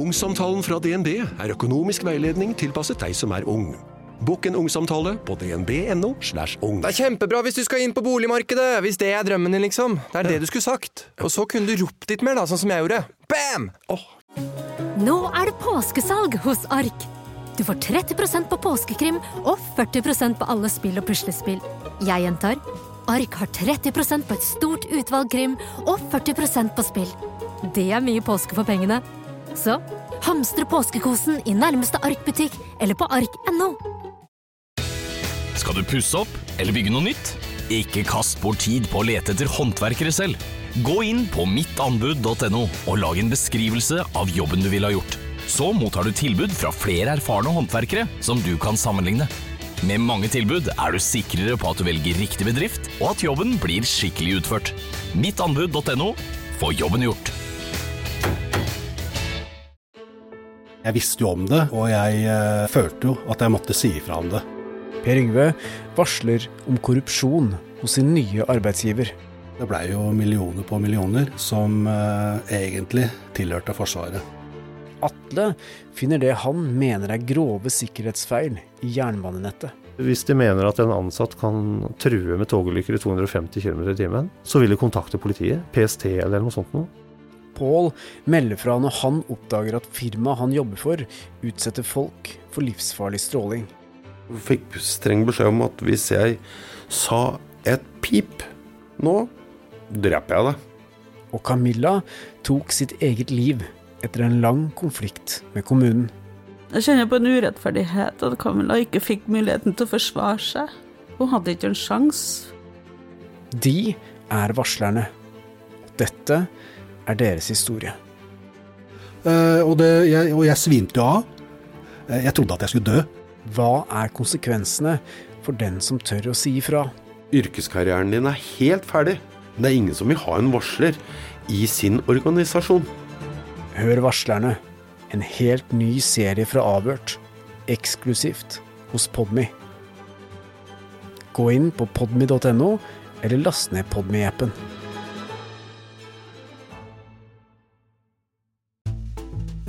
Ungsamtalen fra DNB er økonomisk veiledning tilpasset deg som er ung. Bokk en ungsamtale på dnb.no. slash ung. Det er kjempebra hvis du skal inn på boligmarkedet, hvis det er drømmen din, liksom. Det er det du skulle sagt. Og så kunne du ropt litt mer, da, sånn som jeg gjorde. Bam! Nå er det påskesalg hos Ark. Du får 30% på påskekrim og 40% på alle spill og puslespill. Jeg gjentar Ark har 30% på et stort utvalg krim og 40% på spill. Det er mye påske for pengene. Så hamstre påskekosen i nærmeste Ark-butikk eller på ark.no. Skal du pusse opp eller bygge noe nytt? Ikke kast bort tid på å lete etter håndverkere selv. Gå inn på mittanbud.no og lag en beskrivelse av jobben du ville ha gjort. Så mottar du tilbud fra flere erfarne håndverkere som du kan sammenligne. Med mange tilbud er du sikrere på at du velger riktig bedrift, og at jobben blir skikkelig utført. Mittanbud.no får jobben gjort. Jeg visste jo om det, og jeg eh, følte jo at jeg måtte si ifra om det. Per Yngve varsler om korrupsjon hos sin nye arbeidsgiver. Det blei jo millioner på millioner som eh, egentlig tilhørte Forsvaret. Atle finner det han mener er grove sikkerhetsfeil i jernbanenettet. Hvis de mener at en ansatt kan true med togulykker i 250 km i timen, så vil de kontakte politiet, PST eller noe sånt noe. Pål melder fra når han oppdager at firmaet han jobber for, utsetter folk for livsfarlig stråling. Jeg fikk streng beskjed om at hvis jeg sa et pip nå, dreper jeg deg. Og Camilla tok sitt eget liv etter en lang konflikt med kommunen. Jeg kjenner på en urettferdighet at Camilla ikke fikk muligheten til å forsvare seg. Hun hadde ikke en sjanse. De er varslerne. Dette er deres historie. Uh, og, det, jeg, og jeg svimte jo av. Eh, Jeg trodde at jeg skulle dø. Hva er konsekvensene for den som tør å si ifra? Yrkeskarrieren din er helt ferdig. Det er ingen som vil ha en varsler i sin organisasjon. Hør varslerne. En helt ny serie fra Avhørt. Eksklusivt hos Podmy. Gå inn på podmy.no, eller last ned Podmy-appen.